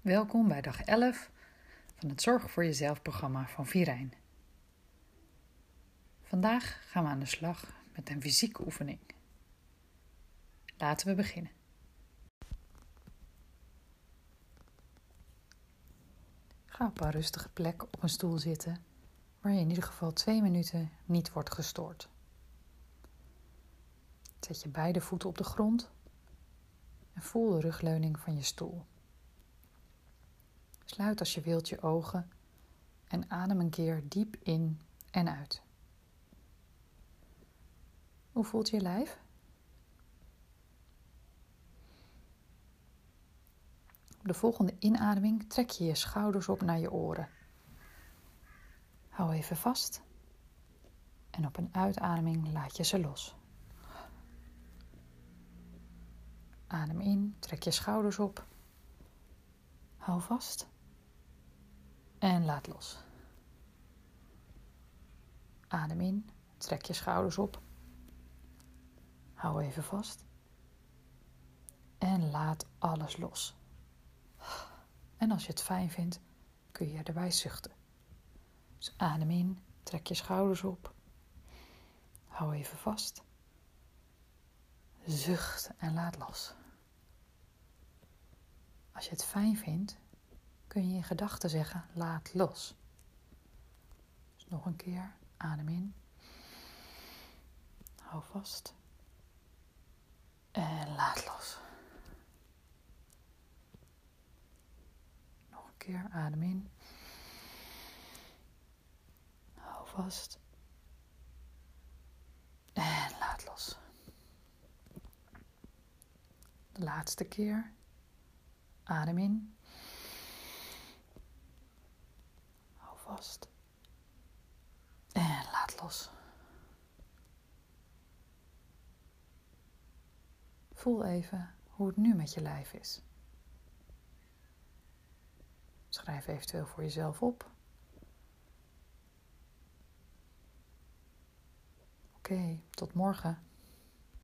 Welkom bij dag 11 van het Zorg voor Jezelf programma van Virijn. Vandaag gaan we aan de slag met een fysieke oefening. Laten we beginnen. Ga op een rustige plek op een stoel zitten waar je in ieder geval twee minuten niet wordt gestoord. Zet je beide voeten op de grond en voel de rugleuning van je stoel. Sluit als je wilt je ogen en adem een keer diep in en uit. Hoe voelt je lijf? Op de volgende inademing trek je je schouders op naar je oren. Hou even vast en op een uitademing laat je ze los. Adem in, trek je schouders op. Hou vast en laat los. Adem in, trek je schouders op. Hou even vast. En laat alles los. En als je het fijn vindt, kun je erbij zuchten. Dus adem in, trek je schouders op. Hou even vast. Zucht en laat los. Als je het fijn vindt, kun je in gedachten zeggen: laat los. Dus nog een keer, adem in. Hou vast. En laat los. Nog een keer, adem in. Hou vast. En laat los. De laatste keer. Adem in. Hou En laat los. Voel even hoe het nu met je lijf is. Schrijf eventueel voor jezelf op. Oké, tot morgen.